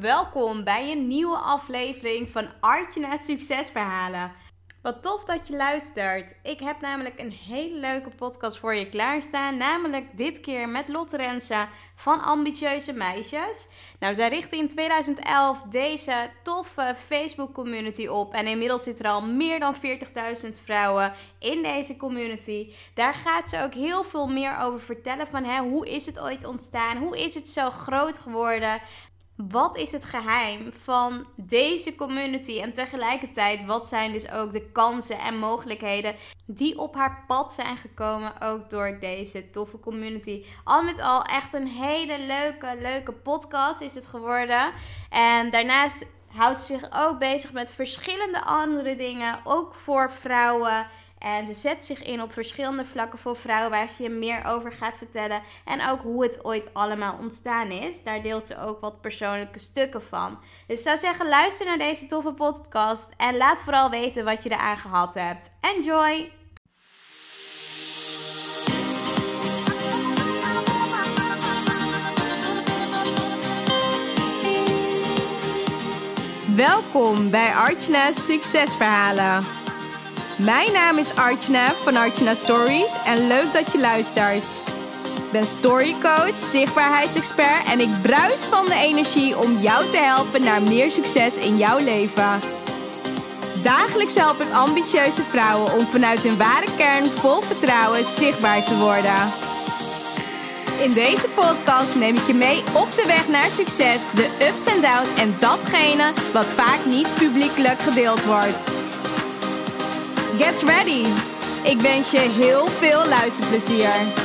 Welkom bij een nieuwe aflevering van Artje Succesverhalen. Wat tof dat je luistert. Ik heb namelijk een hele leuke podcast voor je klaarstaan. Namelijk dit keer met Lotte Rensa van Ambitieuze Meisjes. Nou, zij richtte in 2011 deze toffe Facebook community op. En inmiddels zitten er al meer dan 40.000 vrouwen in deze community. Daar gaat ze ook heel veel meer over vertellen. Van hè, hoe is het ooit ontstaan? Hoe is het zo groot geworden? Wat is het geheim van deze community? En tegelijkertijd, wat zijn dus ook de kansen en mogelijkheden die op haar pad zijn gekomen, ook door deze toffe community? Al met al echt een hele leuke, leuke podcast is het geworden. En daarnaast houdt ze zich ook bezig met verschillende andere dingen, ook voor vrouwen. En ze zet zich in op verschillende vlakken voor vrouwen waar ze je meer over gaat vertellen. En ook hoe het ooit allemaal ontstaan is. Daar deelt ze ook wat persoonlijke stukken van. Dus ik zou zeggen, luister naar deze toffe podcast. En laat vooral weten wat je eraan gehad hebt. Enjoy! Welkom bij Artjana's Succesverhalen. Mijn naam is Archna van Archna Stories en leuk dat je luistert. Ik ben storycoach, zichtbaarheidsexpert en ik bruis van de energie om jou te helpen naar meer succes in jouw leven. Dagelijks help ik ambitieuze vrouwen om vanuit hun ware kern vol vertrouwen zichtbaar te worden. In deze podcast neem ik je mee op de weg naar succes, de ups en downs en datgene wat vaak niet publiekelijk gedeeld wordt. Get ready! Ik wens je heel veel luisterplezier.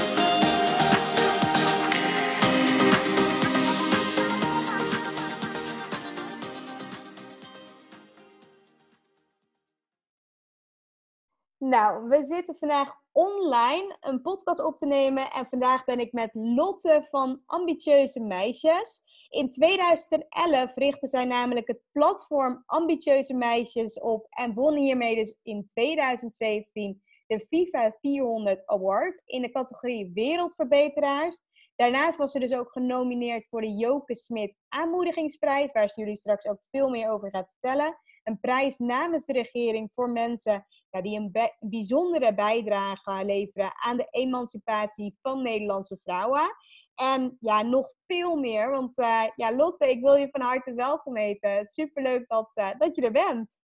Nou, we zitten vandaag online een podcast op te nemen. En vandaag ben ik met Lotte van Ambitieuze Meisjes. In 2011 richtte zij namelijk het platform Ambitieuze Meisjes op. En won hiermee dus in 2017 de FIFA 400 Award in de categorie Wereldverbeteraars. Daarnaast was ze dus ook genomineerd voor de Joke Smit Aanmoedigingsprijs, waar ze jullie straks ook veel meer over gaat vertellen. Een prijs namens de regering voor mensen ja, die een bijzondere bijdrage leveren aan de emancipatie van Nederlandse vrouwen. En ja, nog veel meer. Want uh, ja, Lotte, ik wil je van harte welkom heten. Superleuk dat, uh, dat je er bent.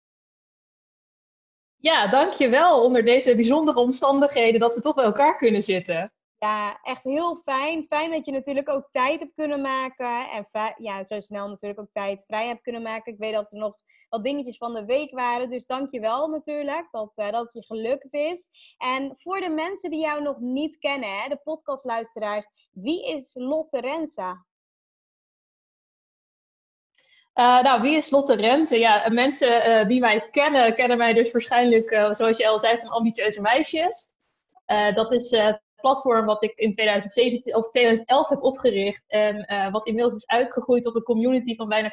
Ja, dankjewel. Onder deze bijzondere omstandigheden dat we toch bij elkaar kunnen zitten. Ja, echt heel fijn. Fijn dat je natuurlijk ook tijd hebt kunnen maken. En ja, zo snel natuurlijk ook tijd vrij hebt kunnen maken. Ik weet dat er nog wat dingetjes van de week waren. Dus dank je wel natuurlijk dat, uh, dat je gelukt is. En voor de mensen die jou nog niet kennen, hè, de podcastluisteraars, wie is Lotte Rensa? Uh, nou, wie is Lotte Renze? Ja, mensen uh, die mij kennen, kennen mij dus waarschijnlijk, zoals je al zei, van ambitieuze meisjes. dat is het platform wat ik in 2017, of 2011 heb opgericht. En wat inmiddels is uitgegroeid tot een community van bijna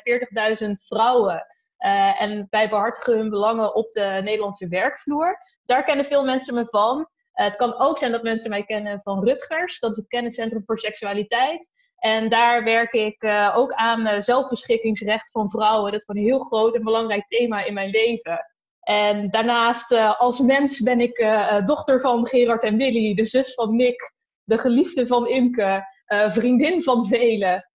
40.000 vrouwen. Uh, en wij behartigen hun belangen op de Nederlandse werkvloer. Daar kennen veel mensen me van. Uh, het kan ook zijn dat mensen mij kennen van Rutgers. Dat is het kenniscentrum voor seksualiteit. En daar werk ik uh, ook aan zelfbeschikkingsrecht van vrouwen. Dat is een heel groot en belangrijk thema in mijn leven. En daarnaast, als mens, ben ik dochter van Gerard en Willy, de zus van Nick, de geliefde van Imke, vriendin van velen.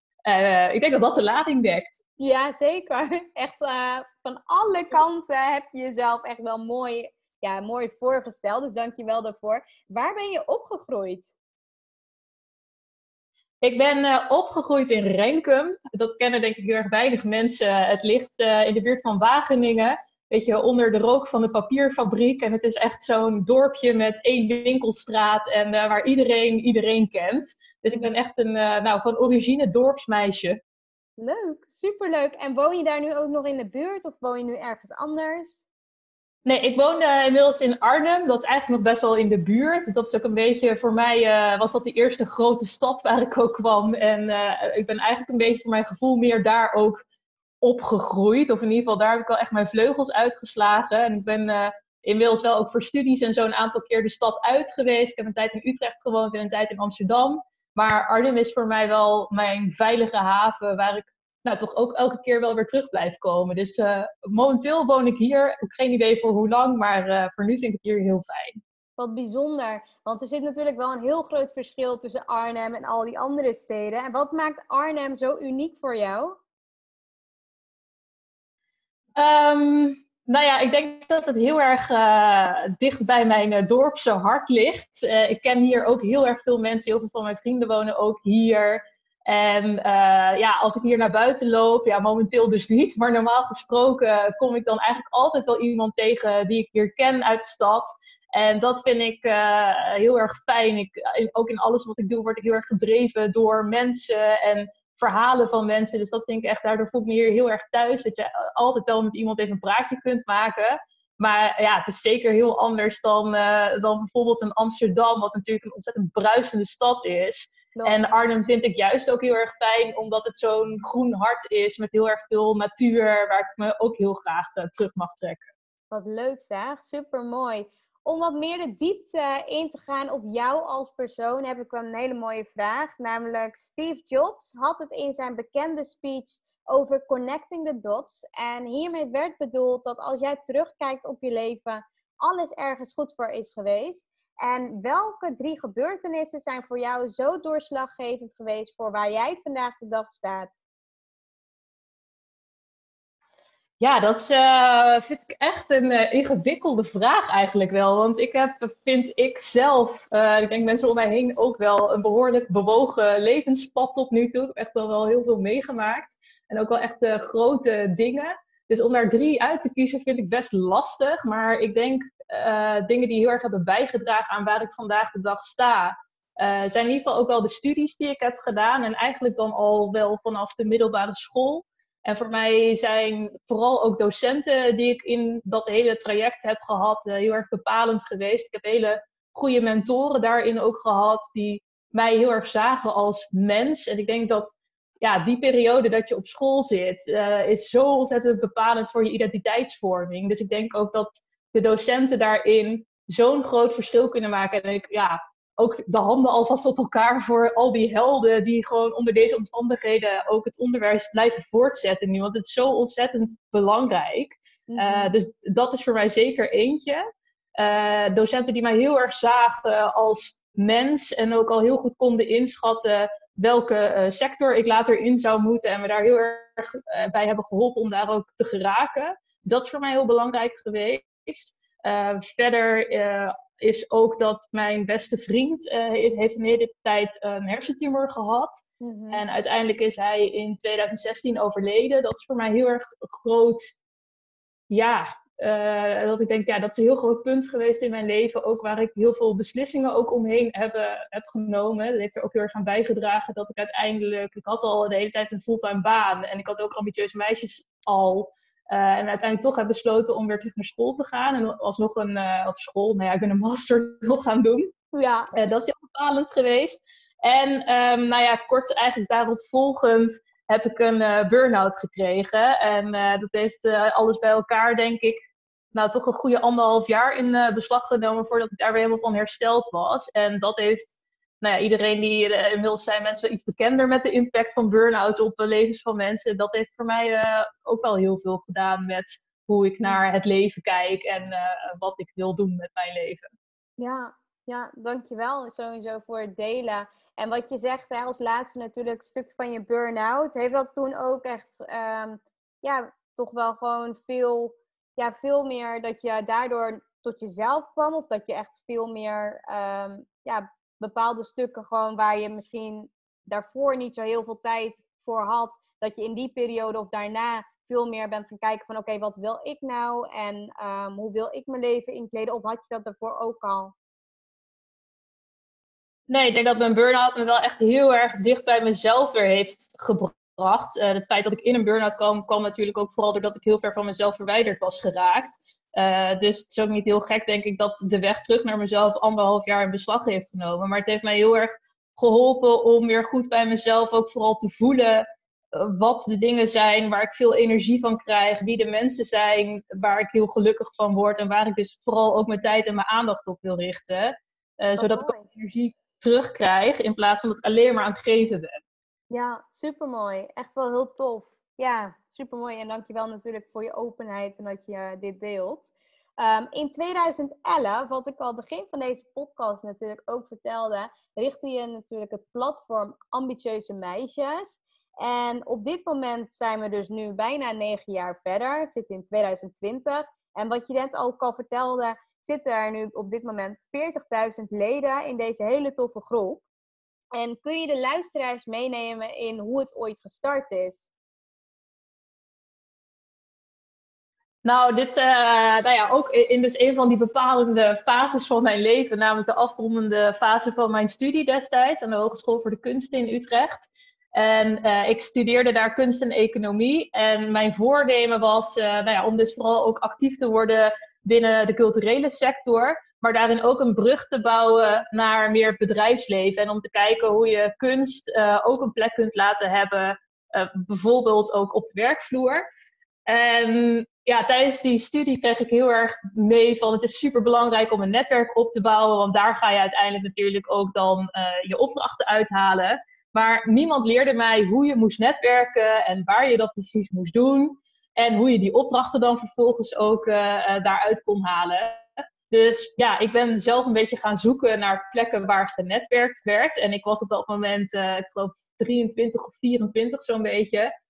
ik denk dat dat de lading dekt. Ja, zeker. Echt uh, van alle kanten heb je jezelf echt wel mooi, ja, mooi voorgesteld. Dus dank je wel daarvoor. Waar ben je opgegroeid? Ik ben uh, opgegroeid in Renkum. Dat kennen denk ik heel erg weinig mensen. Het ligt uh, in de buurt van Wageningen. Weet je, onder de rook van de papierfabriek. En het is echt zo'n dorpje met één winkelstraat. En waar iedereen iedereen kent. Dus ik ben echt een, nou, van origine dorpsmeisje. Leuk, superleuk. En woon je daar nu ook nog in de buurt of woon je nu ergens anders? Nee, ik woon uh, inmiddels in Arnhem. Dat is eigenlijk nog best wel in de buurt. Dat is ook een beetje, voor mij uh, was dat de eerste grote stad waar ik ook kwam. En uh, ik ben eigenlijk een beetje voor mijn gevoel meer daar ook opgegroeid. Of in ieder geval, daar heb ik wel echt mijn vleugels uitgeslagen. En ik ben inmiddels wel ook voor studies en zo een aantal keer de stad uit geweest. Ik heb een tijd in Utrecht gewoond en een tijd in Amsterdam. Maar Arnhem is voor mij wel mijn veilige haven waar ik nou, toch ook elke keer wel weer terug blijf komen. Dus momenteel woon ik hier. Ik heb geen idee voor hoe lang, maar voor nu vind ik het hier heel fijn. Wat bijzonder. Want er zit natuurlijk wel een heel groot verschil tussen Arnhem en al die andere steden. En wat maakt Arnhem zo uniek voor jou? Um, nou ja, ik denk dat het heel erg uh, dicht bij mijn uh, dorpse hart ligt. Uh, ik ken hier ook heel erg veel mensen. Heel veel van mijn vrienden wonen ook hier. En ja, als ik hier naar buiten loop, ja, momenteel dus niet. Maar normaal gesproken kom ik dan eigenlijk altijd wel iemand tegen die ik hier ken uit de stad. En dat vind ik heel erg fijn. Ik, ook in alles wat ik doe, word ik heel erg gedreven door mensen. En verhalen van mensen. Dus dat vind ik echt, daardoor voel ik me hier heel erg thuis. Dat je altijd wel met iemand even een praatje kunt maken. Maar ja, het is zeker heel anders dan, uh, dan bijvoorbeeld in Amsterdam, wat natuurlijk een ontzettend bruisende stad is. En Arnhem vind ik juist ook heel erg fijn, omdat het zo'n groen hart is met heel erg veel natuur, waar ik me ook heel graag uh, terug mag trekken. Wat leuk zeg, super mooi. Om wat meer de diepte in te gaan op jou als persoon, heb ik wel een hele mooie vraag. Namelijk, Steve Jobs had het in zijn bekende speech over connecting the dots. En hiermee werd bedoeld dat als jij terugkijkt op je leven, alles ergens goed voor is geweest. En welke drie gebeurtenissen zijn voor jou zo doorslaggevend geweest voor waar jij vandaag de dag staat? Ja, dat uh, vind ik echt een uh, ingewikkelde vraag eigenlijk wel. Want ik heb, vind ik zelf, uh, ik denk mensen om mij heen ook wel, een behoorlijk bewogen levenspad tot nu toe. Ik heb echt wel, wel heel veel meegemaakt. En ook wel echt grote dingen. Dus om daar drie uit te kiezen vind ik best lastig. Maar ik denk dingen die heel erg hebben bijgedragen aan waar ik vandaag de dag sta. zijn in ieder geval ook wel de studies die ik heb gedaan. En eigenlijk dan al wel vanaf de middelbare school. En voor mij zijn vooral ook docenten die ik in dat hele traject heb gehad eh, heel erg bepalend geweest. Ik heb hele goede mentoren daarin ook gehad die mij heel erg zagen als mens. En ik denk dat ja, die periode dat je op school zit, uh, is zo ontzettend bepalend voor je identiteitsvorming. Dus ik denk ook dat de docenten daarin zo'n groot verschil kunnen maken. En ik, ja, ook de handen alvast op elkaar voor al die helden die gewoon onder deze omstandigheden ook het onderwijs blijven voortzetten nu. Want het is zo ontzettend belangrijk. Mhm. Eh, dus dat is voor mij zeker eentje. Uh, docenten die mij heel erg zagen als mens en ook al heel goed konden inschatten welke uh, sector ik later in zou moeten en me daar heel erg bij hebben geholpen om daar ook te geraken. Dat is voor mij heel belangrijk geweest. verder is ook dat mijn beste vriend uh, heeft in hele tijd een hersentumor gehad. Mhm. En uiteindelijk is hij in 2016 overleden. Dat is voor mij heel erg groot. Ja, uh, dat ik denk, ja, dat is een heel groot punt geweest in mijn leven. Ook waar ik heel veel beslissingen ook omheen heb, heb genomen. Dat heeft er ook heel erg aan bijgedragen dat ik uiteindelijk... Ik had al de hele tijd een fulltime baan. En ik had ook ambitieuze meisjes al. Uh, en uiteindelijk toch heb besloten om weer terug naar school te gaan. En alsnog een, uh, of school, nou ja, ik ben een master nog gaan doen. Ja. Uh, dat is heel bepalend geweest. En um, nou ja, kort eigenlijk daarop volgend heb ik een burn-out gekregen. En dat heeft alles bij elkaar, denk ik, nou toch een goede anderhalf jaar in beslag genomen voordat ik daar weer helemaal van hersteld was. En dat heeft nou ja, iedereen die uh, inmiddels zijn mensen iets bekender met de impact van burn-out op de levens van mensen. Dat heeft voor mij uh, ook wel heel veel gedaan met hoe ik naar het leven kijk en uh, wat ik wil doen met mijn leven. Ja, ja, dankjewel sowieso voor het delen. En wat je zegt als laatste natuurlijk een stukje van je burn-out. Heeft dat toen ook echt, um, ja, toch wel gewoon veel, ja, veel meer dat je daardoor tot jezelf kwam? Of dat je echt veel meer, um, ja, bepaalde stukken gewoon waar je misschien daarvoor niet zo heel veel tijd voor had, dat je in die periode of daarna veel meer bent gaan kijken van oké, wat wil ik nou en ehm, hoe wil ik mijn leven inkleden? Of had je dat daarvoor ook al? Nee, ik denk dat mijn burn-out me wel echt heel erg dicht bij mezelf weer heeft gebracht. Uh, het feit dat ik in een burn-out kwam, kwam natuurlijk ook vooral doordat ik heel ver van mezelf verwijderd was geraakt. Uh, dus het is ook niet heel gek, denk ik, dat de weg terug naar mezelf anderhalf jaar in beslag heeft genomen. Maar het heeft mij heel erg geholpen om weer goed bij mezelf ook vooral te voelen uh, wat de dingen zijn waar ik veel energie van krijg, wie de mensen zijn waar ik heel gelukkig van word en waar ik dus vooral ook mijn tijd en mijn aandacht op wil richten. Uh, zodat ik ook energie terugkrijg in plaats van dat ik alleen maar aan het geven ben. Ja, supermooi. Echt wel heel tof. Ja, supermooi. En dankjewel natuurlijk voor je openheid en dat je dit deelt. Um, in 2011, wat ik al begin van deze podcast natuurlijk ook vertelde, richtte je natuurlijk het platform Ambitieuze Meisjes. En op dit moment zijn we dus nu bijna negen jaar verder, zitten in 2020. En wat je net ook al vertelde, zitten er nu op dit moment 40.000 leden in deze hele toffe groep. En kun je de luisteraars meenemen in hoe het ooit gestart is? Nou, dit, uh, nou ja, ook in dus een van die bepalende fases van mijn leven, namelijk de afrondende fase van mijn studie destijds aan de Hogeschool voor de Kunsten in Utrecht. En uh, ik studeerde daar kunst en economie. En mijn voornemen was uh, nou ja, om dus vooral ook actief te worden binnen de culturele sector. Maar daarin ook een brug te bouwen naar meer bedrijfsleven. En om te kijken hoe je kunst ook een plek kunt laten hebben. bijvoorbeeld ook op de werkvloer. En ja, tijdens die studie kreeg ik heel erg mee van het is super belangrijk om een netwerk op te bouwen. Want daar ga je uiteindelijk natuurlijk ook dan je opdrachten uithalen. Maar niemand leerde mij hoe je moest netwerken en waar je dat precies moest doen. En hoe je die opdrachten dan vervolgens ook uh, daaruit kon halen. Dus ja, ik ben zelf een beetje gaan zoeken naar plekken waar genetwerkt werd. En ik was op dat moment, ik geloof 23 of 24 zo'n beetje.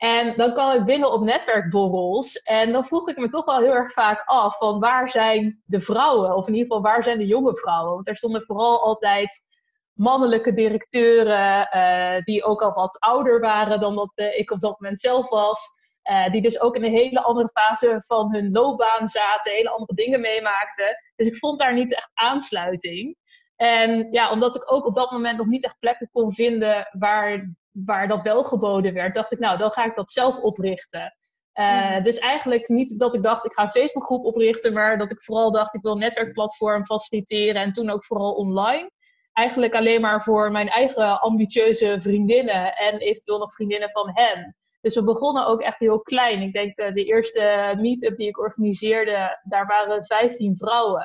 En dan kwam ik binnen op netwerkborrels. En dan vroeg ik me toch wel heel erg vaak af van waar zijn de vrouwen? Of in ieder geval waar zijn de jonge vrouwen? Want er stonden vooral altijd mannelijke directeuren, uh, die ook al wat ouder waren dan dat uh, ik op dat moment zelf was. Uh, die dus ook in een hele andere fase van hun loopbaan zaten, hele andere dingen meemaakten. Dus ik vond daar niet echt aansluiting. En ja, omdat ik ook op dat moment nog niet echt plekken kon vinden waar, waar dat wel geboden werd, dacht ik, nou, dan ga ik dat zelf oprichten. Uh, Dus eigenlijk niet dat ik dacht, ik ga een Facebookgroep oprichten, maar dat ik vooral dacht, ik wil een netwerkplatform faciliteren en toen ook vooral online eigenlijk alleen maar voor mijn eigen ambitieuze vriendinnen en eventueel nog vriendinnen van hen. Dus we begonnen ook echt heel klein. Ik denk uh, de eerste meet-up die ik organiseerde, daar waren 15 vrouwen.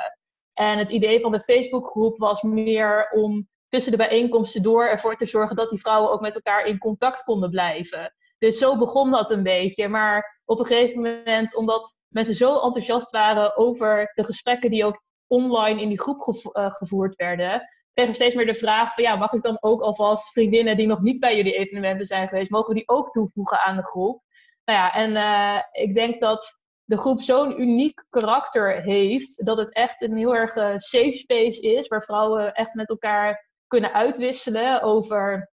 En het idee van de Facebookgroep was meer om tussen de bijeenkomsten door ervoor te zorgen dat die vrouwen ook met elkaar in contact konden blijven. Dus zo begon dat een beetje. Maar op een gegeven moment, omdat mensen zo enthousiast waren over de gesprekken die ook online in die groep eh, gevoerd werden, kreeg ik steeds meer de vraag van ja, mag ik dan ook alvast vriendinnen die nog niet bij jullie evenementen zijn geweest, mogen we die ook toevoegen aan de groep? Nou ja, en uh, ik denk dat de groep zo'n uniek karakter heeft, dat het echt een heel erg uh, safe space is, waar vrouwen echt met elkaar kunnen uitwisselen over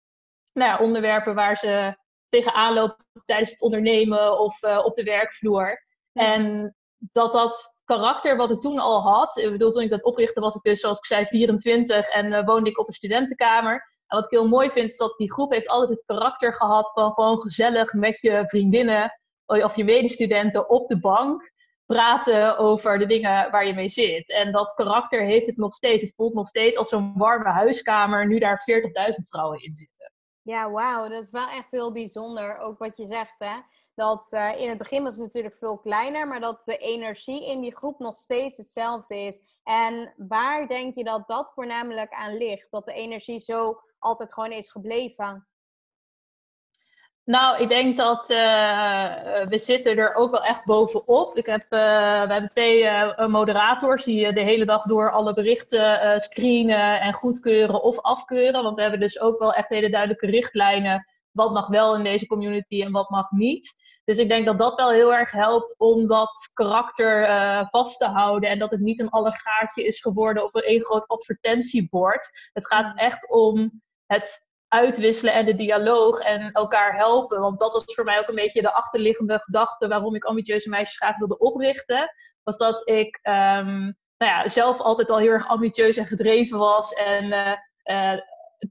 nou ja, onderwerpen waar ze tegenaan lopen tijdens het ondernemen of uh, op de werkvloer. En dat dat karakter wat ik toen al had. Ik bedoel, toen ik dat oprichtte was ik dus, zoals ik zei, 24 en uh, woonde ik op een studentenkamer. En wat ik heel mooi vind, is dat die groep heeft altijd het karakter gehad van gewoon gezellig met je vriendinnen of je medestudenten op de bank praten over de dingen waar je mee zit. En dat karakter heeft het nog steeds. Het voelt nog steeds als zo'n warme huiskamer, nu daar 40.000 vrouwen in zitten. Ja, wauw, dat is wel echt heel bijzonder, ook wat je zegt, hè dat uh, in het begin was het natuurlijk veel kleiner, maar dat de energie in die groep nog steeds hetzelfde is. En waar denk je dat dat voornamelijk aan ligt? Dat de energie zo altijd gewoon is gebleven? Nou, ik denk dat uh, we zitten er ook wel echt bovenop. Ik heb, uh, we hebben twee moderators die de hele dag door alle berichten screenen en goedkeuren of afkeuren. Want we hebben dus ook wel echt hele duidelijke richtlijnen. Wat mag wel in deze community en wat mag niet. Dus ik denk dat dat wel heel erg helpt om dat karakter vast te houden. En dat het niet een allegaatje is geworden of een één groot advertentiebord. Het gaat mm. echt om het uitwisselen en de dialoog en elkaar helpen. Want dat was voor mij ook een beetje de achterliggende gedachte waarom ik ambitieuze meisjes graag wilde oprichten. Was dat ik um, nou ja, zelf altijd al heel erg ambitieus en gedreven was. En uh, uh,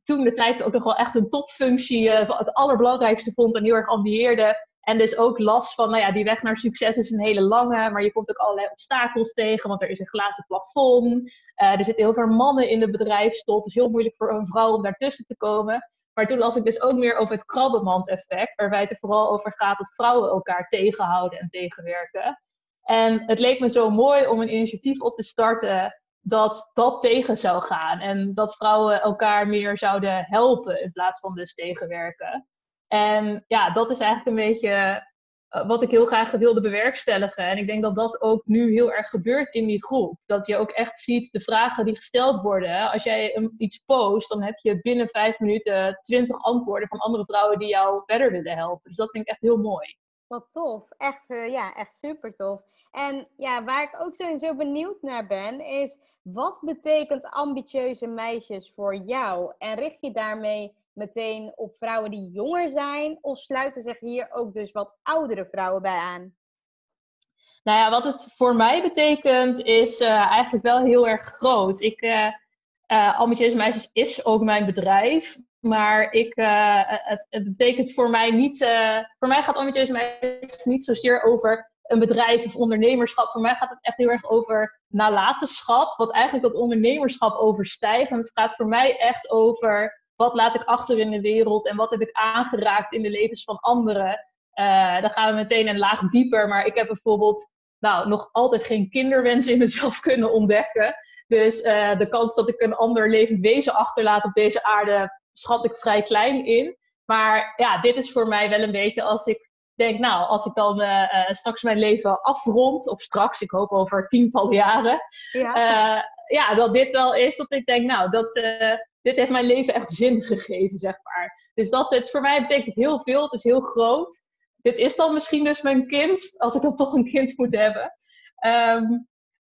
toen de tijd ook nog wel echt een topfunctie het allerbelangrijkste vond en heel erg ambieerde. En dus ook last van, nou ja, die weg naar succes is een hele lange, maar je komt ook allerlei obstakels tegen, want er is een glazen plafond. Uh, er zitten heel veel mannen in de bedrijfstop. Het is heel moeilijk voor een vrouw om daartussen te komen. Maar toen las ik dus ook meer over het krabbenmand-effect, waarbij het er vooral over gaat dat vrouwen elkaar tegenhouden en tegenwerken. En het leek me zo mooi om een initiatief op te starten dat dat tegen zou gaan. En dat vrouwen elkaar meer zouden helpen in plaats van dus tegenwerken. En ja, dat is eigenlijk een beetje eh, wat ik heel graag wilde bewerkstelligen. En ik denk dat dat ook nu heel erg gebeurt in die groep. Dat je ook echt ziet de vragen die gesteld worden. Als jij iets post, dan heb je binnen vijf minuten twintig antwoorden van andere vrouwen die jou verder willen helpen. Dus dat vind ik echt heel mooi. Wat tof. Echt, uh, ja, echt super tof. En ja, waar ik ook zo, zo benieuwd naar ben, is wat betekent ambitieuze meisjes voor jou? En richt je daarmee meteen op vrouwen die jonger zijn? Of sluiten zich hier ook dus wat oudere vrouwen bij aan? Nou ja, wat het voor mij betekent is uh, eigenlijk wel heel erg groot. Ik, uh, Meisjes is ook mijn bedrijf. Maar ik, het, het, betekent voor mij niet... voor mij gaat Ambitieuze Meisjes niet zozeer over een bedrijf of ondernemerschap. Voor mij gaat het echt heel erg over nalatenschap. Wat eigenlijk dat ondernemerschap overstijgt. En het gaat voor mij echt over wat laat ik achter in de wereld en wat heb ik aangeraakt in de levens van anderen. Uh, dan gaan we meteen een laag dieper. Maar ik heb bijvoorbeeld nou, nog altijd geen kinderwens in mezelf kunnen ontdekken. Dus uh, de kans dat ik een ander levend wezen achterlaat op deze aarde, schat ik vrij klein in. Maar ja, dit is voor mij wel een beetje als ik denk, nou, als ik dan uh, straks mijn leven afrond, of straks, ik hoop over tientallen jaren, ja, ja dat dit wel is dat ik denk, nou, dat, dit heeft mijn leven echt zin gegeven, zeg maar. Dus dat het voor mij betekent heel veel. Het is heel groot. Dit is dan misschien dus mijn kind, als ik dan toch een kind moet hebben. Ehm,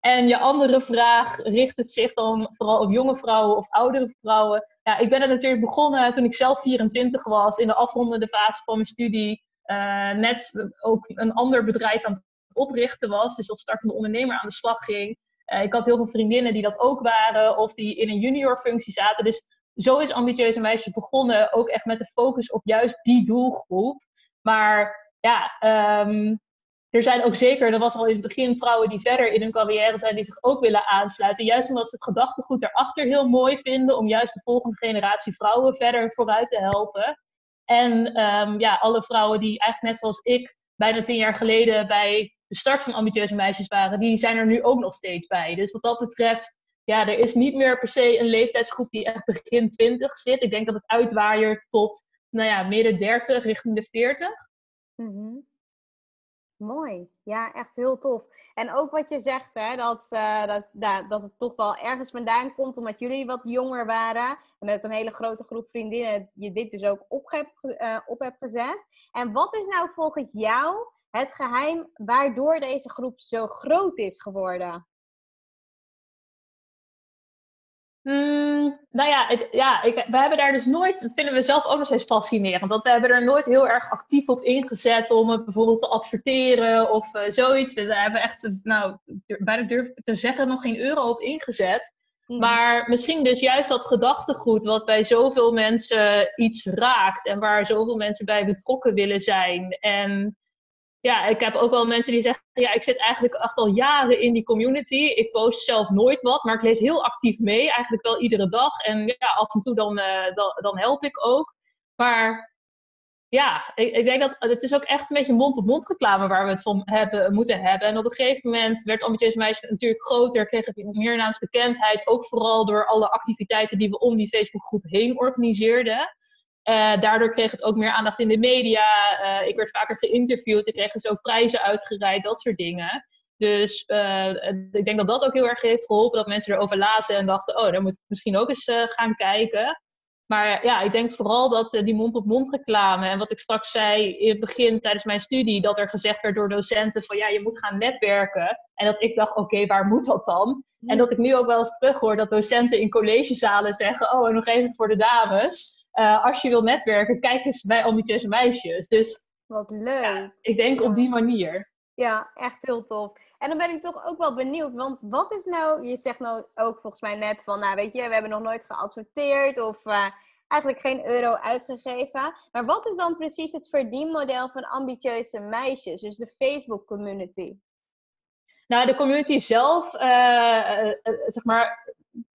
en je andere vraag, richt het zich dan vooral op jonge vrouwen of oudere vrouwen? Ja, ik ben het natuurlijk begonnen toen ik zelf 24 was, in de afrondende fase van mijn studie. Uh, net ook een ander bedrijf aan het oprichten was, dus als startende ondernemer aan de slag ging. Uh, ik had heel veel vriendinnen die dat ook waren of die in een junior functie zaten. Dus zo is Ambitieuze Meisjes begonnen, ook echt met de focus op juist die doelgroep. Maar ja, um, er zijn ook zeker, er was al in het begin vrouwen die verder in hun carrière zijn, die zich ook willen aansluiten. Juist omdat ze het gedachtegoed erachter heel mooi vinden, om juist de volgende generatie vrouwen verder vooruit te helpen. En um, ja, alle vrouwen die eigenlijk net zoals ik bijna tien jaar geleden bij de start van ambitieuze meisjes waren, die zijn er nu ook nog steeds bij. Dus wat dat betreft, ja, er is niet meer per se een leeftijdsgroep die echt begin 20 zit. Ik denk dat het uitwaaiert tot, nou ja, midden 30 richting de 40. Mm Mooi, ja, echt heel tof. En ook wat je zegt, hè, dat, uh, dat, dat, het toch wel ergens vandaan komt omdat jullie wat jonger waren. En dat een hele grote groep vriendinnen je dit dus ook op uh, op hebt gezet. En wat is nou volgens jou het geheim waardoor deze groep zo groot is geworden? Mm, nou ja, het, ja ik, we hebben daar dus nooit, dat vinden we zelf ook nog steeds fascinerend, want we hebben er nooit heel erg actief op ingezet om het bijvoorbeeld te adverteren of uh, zoiets. Daar hebben we echt, nou, bijna durf te zeggen, nog geen euro op ingezet. Mhm. Maar misschien dus juist dat gedachtegoed wat bij zoveel mensen iets raakt en waar zoveel mensen bij betrokken willen zijn. En ja, ik heb ook wel mensen die zeggen, ja, ik zit eigenlijk echt al jaren in die community. Ik post zelf nooit wat, maar ik lees heel actief mee, eigenlijk wel iedere dag. En ja, af en toe dan, uh, dan, help ik ook. Maar ja, ik, ik, denk dat het is ook echt een beetje mond-op-mond reclame waar we het van hebben, moeten hebben. En op een gegeven moment werd Ambitieus Meisje natuurlijk groter, kreeg het meer naamsbekendheid. Ook vooral door alle activiteiten die we om die Facebookgroep heen organiseerden. Uh, daardoor kreeg het ook meer aandacht in de media. Uh, ik werd vaker geïnterviewd. Ik kreeg dus ook prijzen uitgereikt, dat soort dingen. Dus uh, ik denk dat dat ook heel erg heeft geholpen. Dat mensen erover lazen en dachten, oh, daar moet ik misschien ook eens gaan kijken. Maar ja, ik denk vooral dat die mond-op-mond reclame en wat ik straks zei in het begin tijdens mijn studie, dat er gezegd werd door docenten van ja, je moet gaan netwerken. En dat ik dacht, oké, waar moet dat dan? En dat ik nu ook wel eens terug hoor dat docenten in collegezalen zeggen, oh, en nog even voor de dames. Uh, als je wil netwerken, kijk eens bij ambitieuze meisjes. Dus wat leuk. ik denk op die manier. Ja, echt heel tof. En dan ben ik toch ook wel benieuwd, want wat is nou, je zegt nou ook volgens mij net van, nou weet je, we hebben nog nooit geadverteerd of uh, eigenlijk geen euro uitgegeven. Maar wat is dan precies het verdienmodel van ambitieuze meisjes, dus de Facebook community? Nou, de community zelf, uh, zeg maar,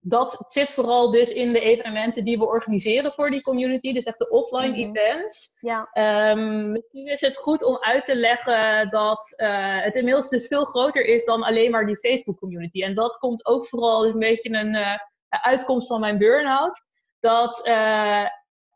dat zit vooral dus in de evenementen die we organiseren voor die community. Dus echt de offline mhm. events. Ja. Um, misschien is het goed om uit te leggen dat uh, het inmiddels dus veel groter is dan alleen maar die Facebook community. En dat komt ook vooral een beetje een uh, uitkomst van mijn burn-out. Dat uh,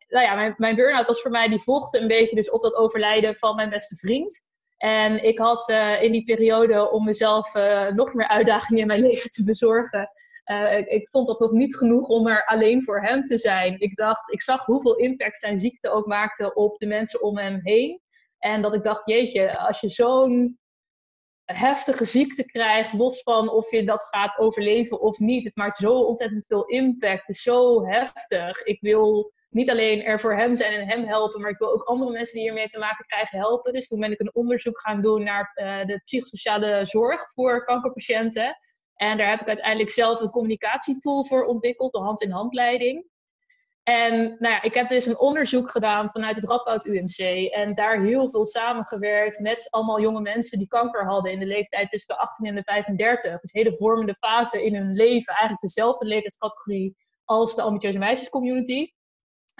nou ja, mijn, mijn burn-out was voor mij, die volgde een beetje dus op dat overlijden van mijn beste vriend. En ik had in die periode om mezelf nog meer uitdagingen in mijn leven te bezorgen. Uh, ik, vond dat nog niet genoeg om er alleen voor hem te zijn. Ik dacht, ik zag hoeveel impact zijn ziekte ook maakte op de mensen om hem heen. En dat ik dacht, jeetje, als je zo'n heftige ziekte krijgt, los van of je dat gaat overleven of niet. Het maakt zo ontzettend veel impact. Het is zo heftig. Ik wil niet alleen er voor hem zijn en hem helpen, maar ik wil ook andere mensen die hiermee te maken krijgen helpen. Dus toen ben ik een onderzoek gaan doen naar uh, de psychosociale zorg voor kankerpatiënten. En daar heb ik uiteindelijk zelf een communicatietool voor ontwikkeld, de hand-in-handleiding. En nou ja, ik heb dus een onderzoek gedaan vanuit het Radboud UMC. En daar heel veel samengewerkt met allemaal jonge mensen die kanker hadden in de leeftijd tussen de 18 en de 35. Dus hele vormende fase in hun leven. Eigenlijk dezelfde leeftijdscategorie als de ambitieuze meisjescommunity.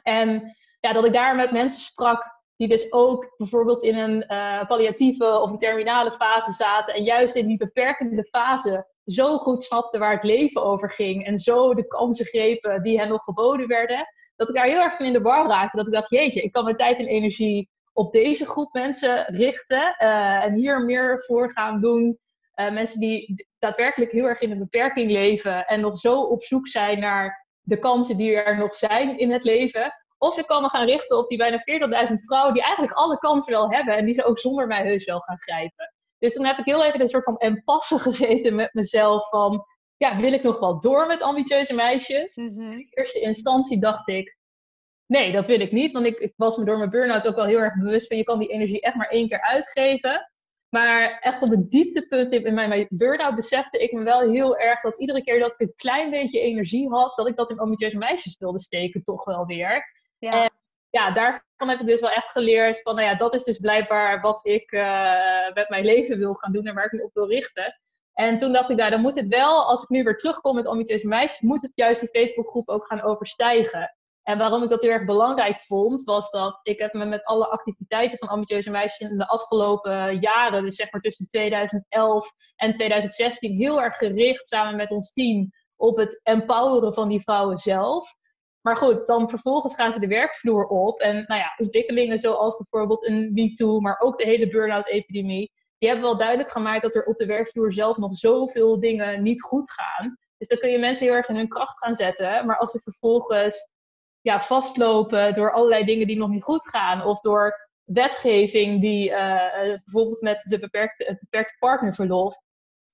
En ja, dat ik daar met mensen sprak die dus ook bijvoorbeeld in een uh, palliatieve of een terminale fase zaten. En juist in die beperkende fase zo goed snapten waar het leven over ging. En zo de kansen grepen die hen nog geboden werden. Dat ik daar heel erg van in de war raakte. Dat ik dacht, jeetje, ik kan mijn tijd en energie op deze groep mensen richten. Uh, en hier meer voor gaan doen. Uh, mensen die daadwerkelijk heel erg in een beperking leven. En nog zo op zoek zijn naar de kansen die er nog zijn in het leven. Of ik kan me gaan richten op die bijna 40.000 vrouwen die eigenlijk alle kansen wel hebben en die ze ook zonder mij heus wel gaan grijpen. Dus dan heb ik heel even een soort van empasse gezeten met mezelf van, ja, wil ik nog wel door met ambitieuze meisjes? Mhm. In eerste instantie dacht ik, nee, dat wil ik niet, want ik, ik was me door mijn burn-out ook wel heel erg bewust van, je kan die energie echt maar één keer uitgeven. Maar echt op het dieptepunt in mijn burn-out besefte ik me wel heel erg dat iedere keer dat ik een klein beetje energie had, dat ik dat in ambitieuze meisjes wilde steken, toch wel weer. Ja. En ja, daarvan heb ik dus wel echt geleerd van, nou ja, dat is dus blijkbaar wat ik uh, met mijn leven wil gaan doen en waar ik me op wil richten. En toen dacht ik, nou, dan moet het wel, als ik nu weer terugkom met ambitieuze meisjes, moet het juist die Facebookgroep ook gaan overstijgen. En waarom ik dat heel erg belangrijk vond, was dat ik heb me met alle activiteiten van ambitieuze meisjes in de afgelopen jaren, dus zeg maar tussen 2011 en 2016, heel erg gericht samen met ons team op het empoweren van die vrouwen zelf. Maar goed, dan vervolgens gaan ze de werkvloer op. En nou ja, ontwikkelingen zoals bijvoorbeeld een MeToo, maar ook de hele burn-out-epidemie, die hebben wel duidelijk gemaakt dat er op de werkvloer zelf nog zoveel dingen niet goed gaan. Dus dan kun je mensen heel erg in hun kracht gaan zetten. Maar als ze vervolgens ja, vastlopen door allerlei dingen die nog niet goed gaan, of door wetgeving die uh, bijvoorbeeld met de beperkte, het beperkte partnerverlof,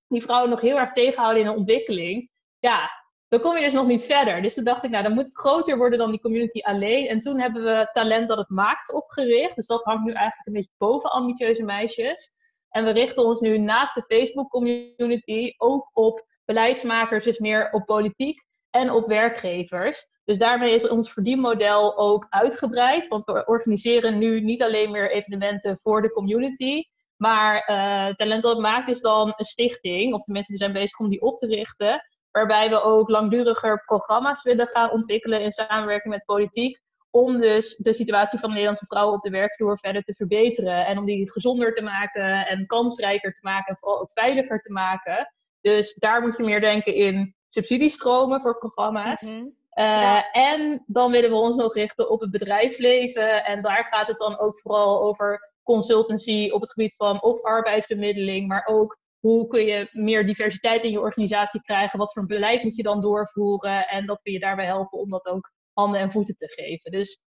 die vrouwen nog heel erg tegenhouden in een ontwikkeling, ja, dan kom je dus nog niet verder. Dus toen dacht ik, nou, dan moet het groter worden dan die community alleen. En toen hebben we Talent dat het maakt opgericht. Dus dat hangt nu eigenlijk een beetje boven ambitieuze meisjes. En we richten ons nu naast de Facebook community ook op beleidsmakers, dus meer op politiek en op werkgevers. Dus daarmee is ons verdienmodel ook uitgebreid. Want we organiseren nu niet alleen meer evenementen voor de community. Maar uh, Talent dat het maakt is dan een stichting. Of de mensen die zijn bezig om die op te richten. Waarbij we ook langduriger programma's willen gaan ontwikkelen in samenwerking met politiek. Om dus de situatie van de Nederlandse vrouwen op de werkvloer verder te verbeteren. En om die gezonder te maken en kansrijker te maken en vooral ook veiliger te maken. Dus daar moet je meer denken in subsidiestromen voor programma's. Mhm. Uh, Ja. En dan willen we ons nog richten op het bedrijfsleven. En daar gaat het dan ook vooral over consultancy op het gebied van of arbeidsbemiddeling, maar ook hoe kun je meer diversiteit in je organisatie krijgen? Wat voor beleid moet je dan doorvoeren? En dat we je daarbij helpen om dat ook handen en voeten te geven. Dus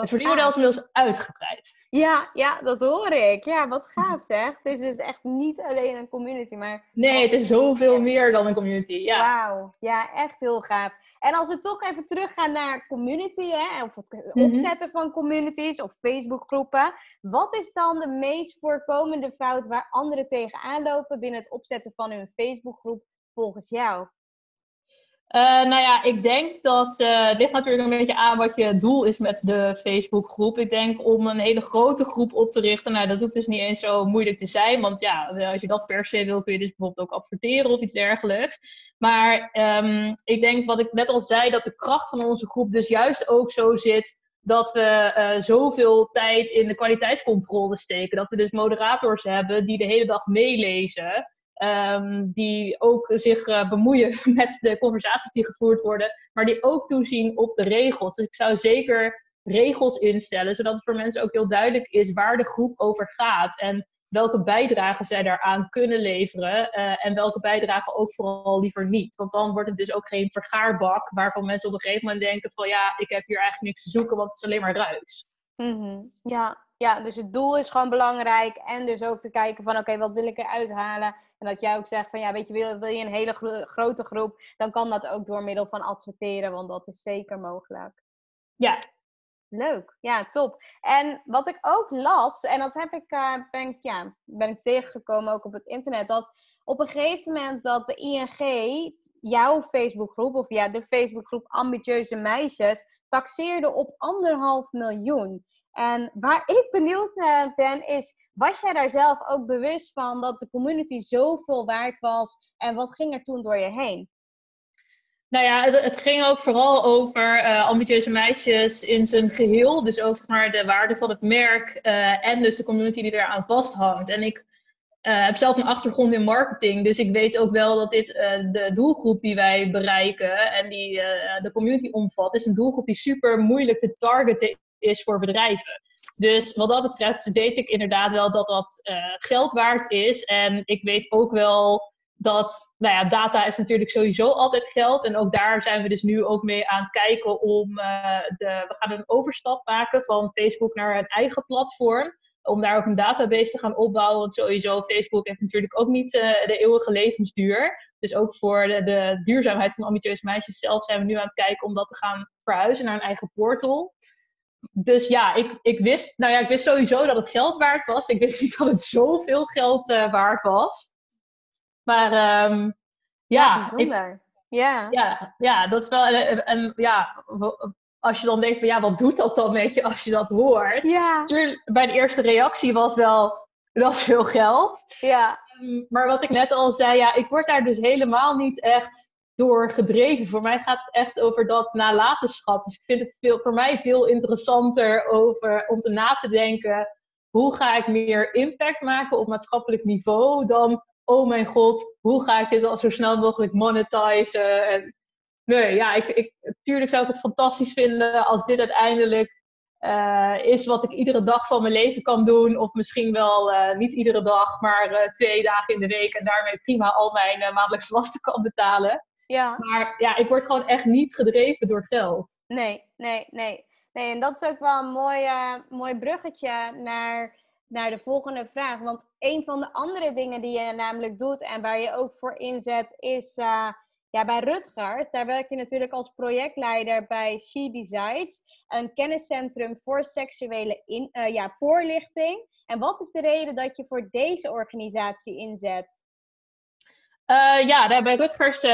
het verdienmodel is inmiddels uitgebreid. Ja, ja, dat hoor ik. Ja, wat gaaf zeg. Het is dus echt niet alleen een community, maar Nee, het is zoveel meer dan een community. Ja. wauw. Ja, echt heel gaaf. En als we toch even teruggaan naar community, hè, of het Mhm. opzetten van communities of Facebookgroepen. Wat is dan de meest voorkomende fout waar anderen tegenaan lopen binnen het opzetten van hun Facebookgroep volgens jou? Eh, nou ja, ik denk dat eh, het ligt natuurlijk een beetje aan wat je doel is met de Facebookgroep. Ik denk om een hele grote groep op te richten, nou dat hoeft dus niet eens zo moeilijk te zijn. Want ja, als je dat per se wil, kun je dus bijvoorbeeld ook adverteren of iets dergelijks. Maar ehm, ik denk wat ik net al zei, dat de kracht van onze groep dus juist ook zo zit dat we eh, zoveel tijd in de kwaliteitscontrole steken. Dat we dus moderators hebben die de hele dag meelezen. Ehm, die ook zich eh, bemoeien met de conversaties die gevoerd worden, maar die ook toezien op de regels. Dus ik zou zeker regels instellen, zodat het voor mensen ook heel duidelijk is waar de groep over gaat. En welke bijdragen zij daaraan kunnen leveren uh, en welke bijdragen ook vooral liever niet. Want dan wordt het dus ook geen vergaarbak waarvan mensen op een gegeven moment denken van ja, ik heb hier eigenlijk niks te zoeken, want het is alleen maar ruis. Mm Ja, ja, dus het doel is gewoon belangrijk en dus ook te kijken van oké, wat wil ik eruit halen? En dat jij ook zegt van ja, weet je, wil, wil je een hele grote groep, dan kan dat ook door middel van adverteren, want dat is zeker mogelijk. Ja, Leuk, ja, top. En wat ik ook las, en dat heb ik, uh, ben, ik, ja, ben ik tegengekomen ook op het internet, dat op een gegeven moment dat de ING jouw Facebookgroep, of ja, de Facebookgroep Ambitieuze Meisjes, taxeerde op anderhalf miljoen. En waar ik benieuwd naar ben, is, was jij daar zelf ook bewust van dat de community zoveel waard was en wat ging er toen door je heen? Nou ja, het, ging ook vooral over uh, ambitieuze meisjes in zijn geheel. Dus over maar de waarde van het merk uh, en dus de community die eraan vasthangt. En ik uh, heb zelf een achtergrond in marketing, dus ik weet ook wel dat dit de doelgroep die wij bereiken en die de community omvat, is een doelgroep die super moeilijk te targeten is voor bedrijven. Dus wat dat betreft weet ik inderdaad wel dat dat geld waard is. En ik weet ook wel dat, nou ja, data is natuurlijk sowieso altijd geld. En ook daar zijn we dus nu ook mee aan het kijken om, uh, de, we gaan een overstap maken van Facebook naar een eigen platform. Om daar ook een database te gaan opbouwen. Want sowieso, Facebook heeft natuurlijk ook niet uh, de eeuwige levensduur. Dus ook voor de, de, duurzaamheid van ambitieuze meisjes zelf zijn we nu aan het kijken om dat te gaan verhuizen naar een eigen portal. Dus ja, ik, ik, wist, nou ja, ik wist sowieso dat het geld waard was. Ik wist niet dat het zoveel geld uh, waard was. Maar um, ja, ja, ja. ja. Ja, dat is wel. En, en, ja, als je dan denkt van ja, wat doet dat dan met je als je dat hoort? Ja. bij de eerste reactie was wel, wel veel geld. Ja. Um, maar wat ik net al zei, ja, ik word daar dus helemaal niet echt door gedreven. Voor mij gaat het echt over dat nalatenschap. Dus ik vind het veel, voor mij veel interessanter over, om te na te denken. Hoe ga ik meer impact maken op maatschappelijk niveau dan oh mijn god, hoe ga ik dit al zo snel mogelijk monetizen? En, nee, ja, ik, ik, natuurlijk zou ik het fantastisch vinden als dit uiteindelijk uh, is wat ik iedere dag van mijn leven kan doen. Of misschien wel uh, niet iedere dag, maar uh, twee dagen in de week. En daarmee prima al mijn maandelijkse lasten kan betalen. Ja. Maar ja, ik word gewoon echt niet gedreven door geld. Nee, nee, nee. Nee, en dat is ook wel een mooi, mooi bruggetje naar naar de volgende vraag. Want een van de andere dingen die je namelijk doet en waar je ook voor inzet, is uh, ja, bij Rutgers. Daar werk je natuurlijk als projectleider bij She Decides, een kenniscentrum voor seksuele in, uh, ja, voorlichting. En wat is de reden dat je voor deze organisatie inzet? Uh, ja, bij Rutgers, uh,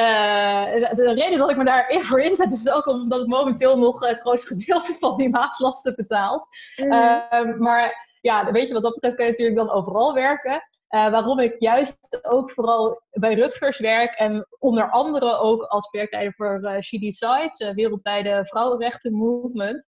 de reden dat ik me daar voor inzet is ook omdat ik momenteel nog het grootste gedeelte van die maandlasten betaalt. Mm. Uh, maar ja, weet je, wat dat betreft kan je natuurlijk dan overal werken. Uh, waarom ik juist ook vooral bij Rutgers werk en onder andere ook als werkleider voor She Decides, wereldwijde vrouwenrechten movement.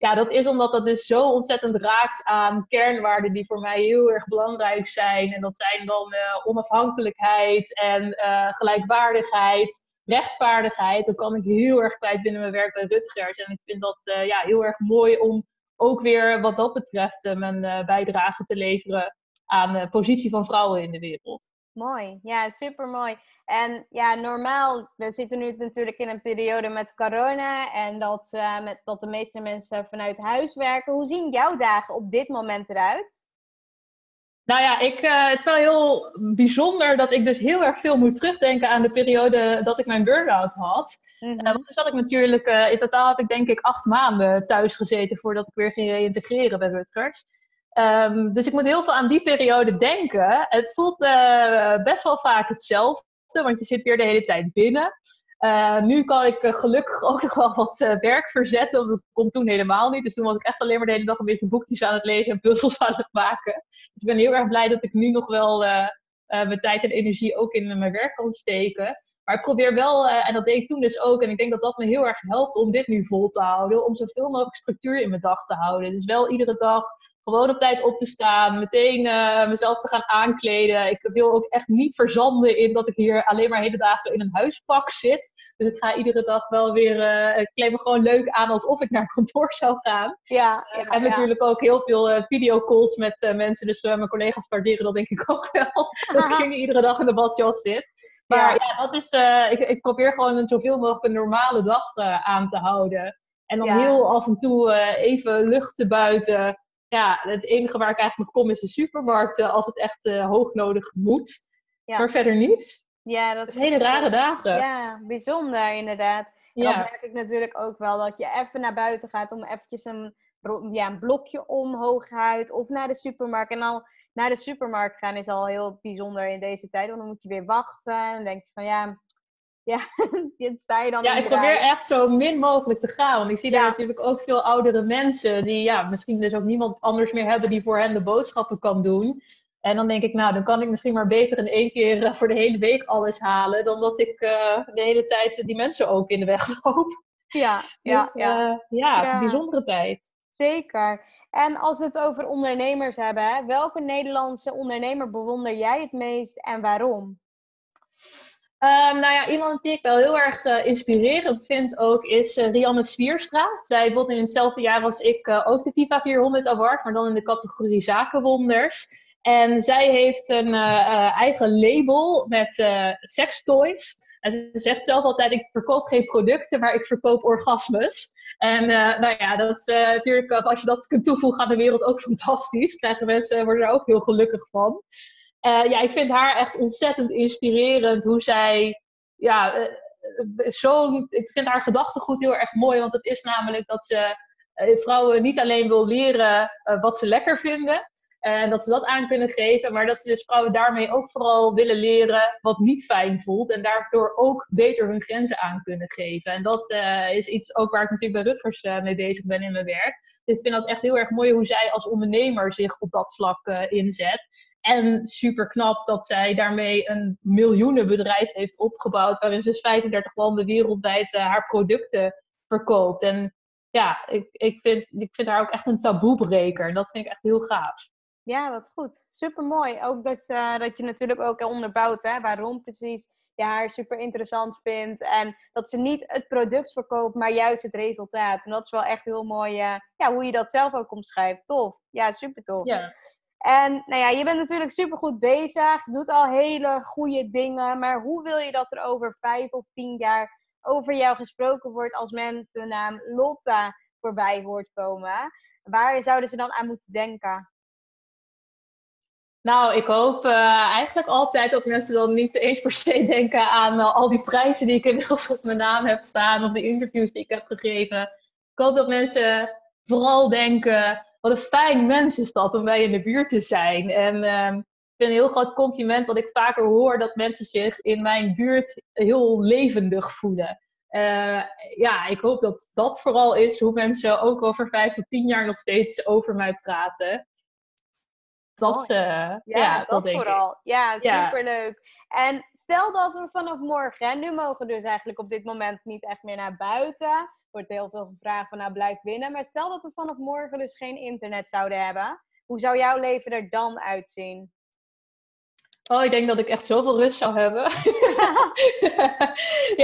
Ja, dat is omdat dat dus zo ontzettend raakt aan kernwaarden die voor mij heel erg belangrijk zijn. En dat zijn dan onafhankelijkheid en gelijkwaardigheid, rechtvaardigheid. Dat kan ik heel erg kwijt binnen mijn werk bij Rutgers. En ik vind dat ja, heel erg mooi om ook weer wat dat betreft mijn bijdrage te leveren aan de positie van vrouwen in de wereld. Mooi, ja, super mooi. En ja, normaal, we zitten nu natuurlijk in een periode met corona en dat, uh, met, dat de meeste mensen vanuit huis werken. Hoe zien jouw dagen op dit moment eruit? Nou ja, ik, uh, het is wel heel bijzonder dat ik dus heel erg veel moet terugdenken aan de periode dat ik mijn burn-out had. Mm -hmm. uh, want toen zat ik natuurlijk, uh, in totaal heb ik denk ik acht maanden thuis gezeten voordat ik weer ging reïntegreren bij Rutgers. Um, dus ik moet heel veel aan die periode denken. Het voelt best wel vaak hetzelfde, want je zit weer de hele tijd binnen. Uh, nu kan ik uh, gelukkig ook nog wel wat werk verzetten. Dat kon toen helemaal niet. Dus toen was ik echt alleen maar de hele dag een beetje boekjes aan het lezen en puzzels aan het maken. Dus ik ben heel erg blij dat ik nu nog wel mijn tijd en energie ook in mijn werk kan steken. Maar ik probeer wel, en dat deed ik toen dus ook, en ik denk dat dat me heel erg helpt om dit nu vol te houden, om zoveel mogelijk structuur in mijn dag te houden. Dus wel iedere dag gewoon op tijd op te staan, meteen uh, mezelf te gaan aankleden. Ik wil ook echt niet verzanden in dat ik hier alleen maar hele dagen in een huispak zit. Dus ik ga iedere dag wel weer, uh, ik kleed me gewoon leuk aan alsof ik naar kantoor zou gaan. Ja, ja en natuurlijk ook heel veel videocalls met mensen. Dus mijn collega's waarderen dat denk ik ook wel. dat ik hier iedere dag in de badjas zit. Maar ja, dat is, ik, ik, probeer gewoon een zoveel mogelijk een normale dag aan te houden. En dan heel af en toe even lucht te buiten ja, het enige waar ik eigenlijk nog kom is de supermarkt als het echt uh, hoognodig moet. Ja. Maar verder niet. Ja, dat is hele rare dagen. Ja, bijzonder inderdaad. En ja. dan merk ik natuurlijk ook wel dat je even naar buiten gaat om eventjes een, ja, een blokje omhoog uit of naar de supermarkt. En dan naar de supermarkt gaan is al heel bijzonder in deze tijd, want dan moet je weer wachten. En dan denk je van ja, ja, dit sta je dan Ja, ik probeer echt zo min mogelijk te gaan. Want ik zie daar natuurlijk ook veel oudere mensen die ja, misschien dus ook niemand anders meer hebben die voor hen de boodschappen kan doen. En dan denk ik, nou, dan kan ik misschien maar beter in één keer eh, voor de hele week alles halen, dan dat ik uh, de hele tijd die mensen ook in de weg loop. Ja, ja, dus, ja. Uh, ja, het is een bijzondere tijd. Zeker. En als we het over ondernemers hebben, welke Nederlandse ondernemer bewonder jij het meest en waarom? Um, nou ja, iemand die ik wel heel erg uh, inspirerend vind ook is uh, Rianne Swierstra. Zij won in hetzelfde jaar als ik uh, ook de FIFA 400 Award, maar dan in de categorie zakenwonders. En zij heeft een eigen label met sextoys. En ze zegt zelf altijd, ik verkoop geen producten, maar ik verkoop orgasmes. En nou ja, dat natuurlijk, als je dat kunt toevoegen aan de wereld, ook fantastisch. Krijgen mensen, worden er ook heel gelukkig van. Uh, ja, ik vind haar echt ontzettend inspirerend hoe zij, ja, uh, zo, ik vind haar gedachtegoed heel erg mooi, want het is namelijk dat ze vrouwen niet alleen wil leren wat ze lekker vinden, en dat ze dat aan kunnen geven, maar dat ze dus vrouwen daarmee ook vooral willen leren wat niet fijn voelt. En daardoor ook beter hun grenzen aan kunnen geven. En dat is iets ook waar ik natuurlijk bij Rutgers mee bezig ben in mijn werk. Dus ik vind dat echt heel erg mooi hoe zij als ondernemer zich op dat vlak inzet. En super knap dat zij daarmee een miljoenenbedrijf heeft opgebouwd, waarin ze 35 landen wereldwijd uh, haar producten verkoopt. En ja, ik, ik, vind, ik vind haar ook echt een taboebreker. Dat vind ik echt heel gaaf. Ja, wat goed. Super mooi. Ook dat, uh, dat je natuurlijk ook onderbouwt hè, waarom precies je haar super interessant vindt. En dat ze niet het product verkoopt, maar juist het resultaat. En dat is wel echt heel mooi uh, ja, hoe je dat zelf ook omschrijft. Tof. Ja, super tof. Ja. En nou ja, je bent natuurlijk super goed bezig, doet al hele goede dingen, maar hoe wil je dat er over vijf of tien jaar over jou gesproken wordt als men de naam Lotta voorbij hoort komen? Waar zouden ze dan aan moeten denken? Nou, ik hoop uh, eigenlijk altijd dat mensen dan niet eens per se denken aan uh, al die prijzen die ik inmiddels op mijn naam heb staan of de interviews die ik heb gegeven. Ik hoop dat mensen vooral denken wat een fijn mens is dat om bij in de buurt te zijn. En uh, ik vind een heel groot compliment wat ik vaker hoor, dat mensen zich in mijn buurt heel levendig voelen. Uh, ja, ik hoop dat dat vooral is hoe mensen ook over vijf tot tien jaar nog steeds over mij praten. Dat, uh, ja, ja, dat, dat vooral. Ik. Ja, superleuk. Ja. En stel dat we vanaf morgen, en nu mogen dus eigenlijk op dit moment niet echt meer naar buiten wordt heel veel gevraagd van nou blijf binnen. Maar stel dat we vanaf morgen dus geen internet zouden hebben. Hoe zou jouw leven er dan uitzien? Oh, ik denk dat ik echt zoveel rust zou hebben.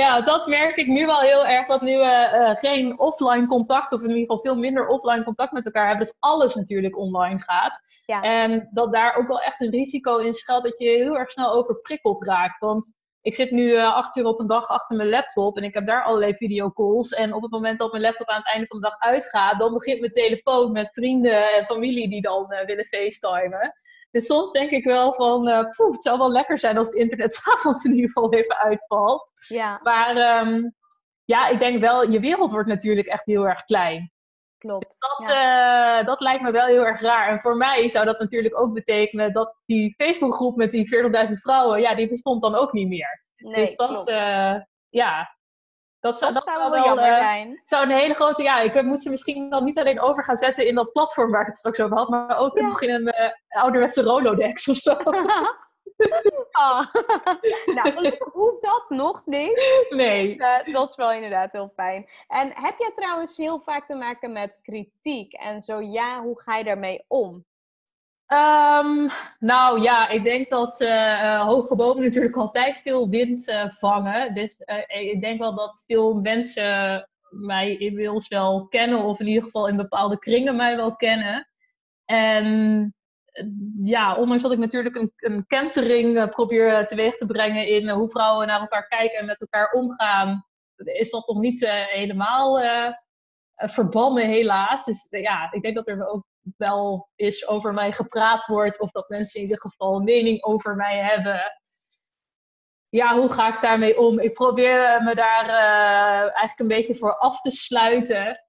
ja, dat merk ik nu wel heel erg. Dat nu we uh, geen offline contact, of in ieder geval veel minder offline contact met elkaar hebben. Dus alles natuurlijk online gaat. Ja. En dat daar ook wel echt een risico in schuilt dat je heel erg snel overprikkeld raakt. Want ik zit nu uh, acht uur op een dag achter mijn laptop en ik heb daar allerlei videocalls. En op het moment dat mijn laptop aan het einde van de dag uitgaat, dan begint mijn telefoon met vrienden en familie die dan uh, willen facetimen. Dus soms denk ik wel van, uh, poeh, het zou wel lekker zijn als het internet s'avonds in ieder geval even uitvalt. Ja. Maar um, ja, ik denk wel, je wereld wordt natuurlijk echt heel erg klein. Klopt. Dat, ja. dat lijkt me wel heel erg raar. En voor mij zou dat natuurlijk ook betekenen dat die Facebookgroep met die 40.000 vrouwen, ja, die bestond dan ook niet meer. Nee, dus dat, uh, ja, dat zou, dat, zou wel, jammer uh, zijn. Zou een hele grote, ja, ik moet ze misschien dan niet alleen over gaan zetten in dat platform waar ik het straks over had, maar ook ja. nog in een uh, ouderwetse Rolodex of zo. Oh. nou, gelukkig hoeft dat nog niet. Nee. Uh, dat is wel inderdaad heel fijn. En heb jij trouwens heel vaak te maken met kritiek? En zo ja, hoe ga je daarmee om? Um, nou ja, ik denk dat uh, hoge bomen natuurlijk altijd veel wind uh, vangen. Dus ik denk wel dat veel mensen mij inmiddels wel kennen, of in ieder geval in bepaalde kringen mij wel kennen. En ja, ondanks dat ik natuurlijk een, een kentering probeer teweeg te brengen in hoe vrouwen naar elkaar kijken en met elkaar omgaan, is dat nog niet helemaal verbannen, helaas. Dus ja, ik denk dat er ook wel eens over mij gepraat wordt, of dat mensen in ieder geval een mening over mij hebben. Ja, hoe ga ik daarmee om? Ik probeer me daar eigenlijk een beetje voor af te sluiten.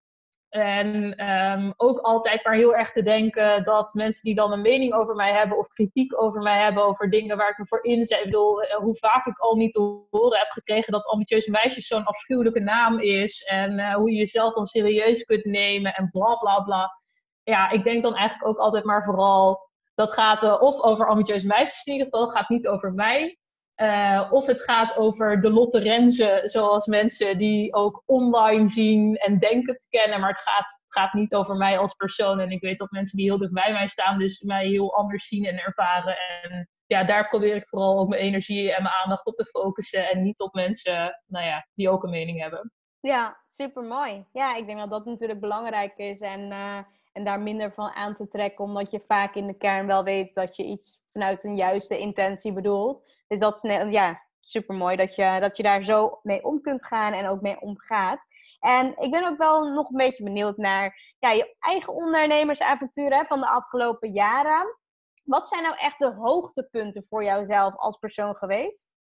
En um, ook altijd maar heel erg te denken dat mensen die dan een mening over mij hebben of kritiek over mij hebben over dingen waar ik me voor inzet. Ik bedoel, eh, hoe vaak ik al niet te horen heb gekregen dat ambitieuze meisjes zo'n afschuwelijke naam is. En uh, hoe je jezelf dan serieus kunt nemen en bla bla bla ja, ik denk dan eigenlijk ook altijd maar vooral, dat gaat uh, of over ambitieuze meisjes in ieder geval, gaat niet over mij. Uh, of het gaat over de Lotte Renze, zoals mensen die ook online zien en denken te kennen. Maar het gaat, gaat niet over mij als persoon. En ik weet dat mensen die heel dicht bij mij staan, dus mij heel anders zien en ervaren. En ja, daar probeer ik vooral ook mijn energie en mijn aandacht op te focussen. En niet op mensen nou ja, die ook een mening hebben. Ja, super mooi. Ja, ik denk dat dat natuurlijk belangrijk is. En uh, en daar minder van aan te trekken, omdat je vaak in de kern wel weet dat je iets vanuit een juiste intentie bedoelt. Dus dat is ja, super mooi dat je, dat je daar zo mee om kunt gaan en ook mee omgaat. En ik ben ook wel nog een beetje benieuwd naar ja, je eigen ondernemersavonturen van de afgelopen jaren. Wat zijn nou echt de hoogtepunten voor jouzelf als persoon geweest?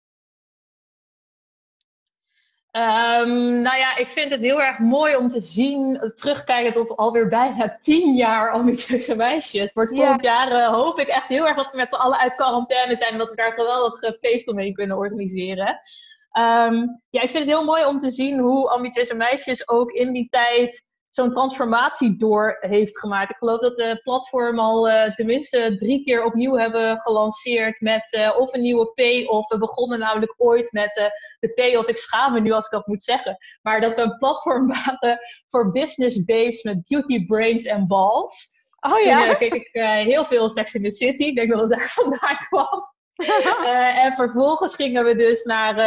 Um, nou ja, ik vind het heel erg mooi om te zien, terugkijkend op alweer bijna tien jaar ambitieuze meisjes. Het wordt volgend jaar uh, hoop ik echt heel erg dat we met z'n allen uit quarantaine zijn en dat we daar geweldig uh, feest omheen kunnen organiseren. Um, ja, ik vind het heel mooi om te zien hoe ambitieuze meisjes ook in die tijd zo'n transformatie door heeft gemaakt. Ik geloof dat de platform al uh, tenminste drie keer opnieuw hebben gelanceerd met uh, of een nieuwe P-off. We begonnen namelijk ooit met uh, de P-off. Ik schaam me nu als ik dat moet zeggen. Maar dat we een platform waren voor business babes met beauty brains en balls. Oh ja? Toen keek ik heel veel Sex in the City. Ik denk dat het daar vandaan kwam. uh, en vervolgens gingen we dus naar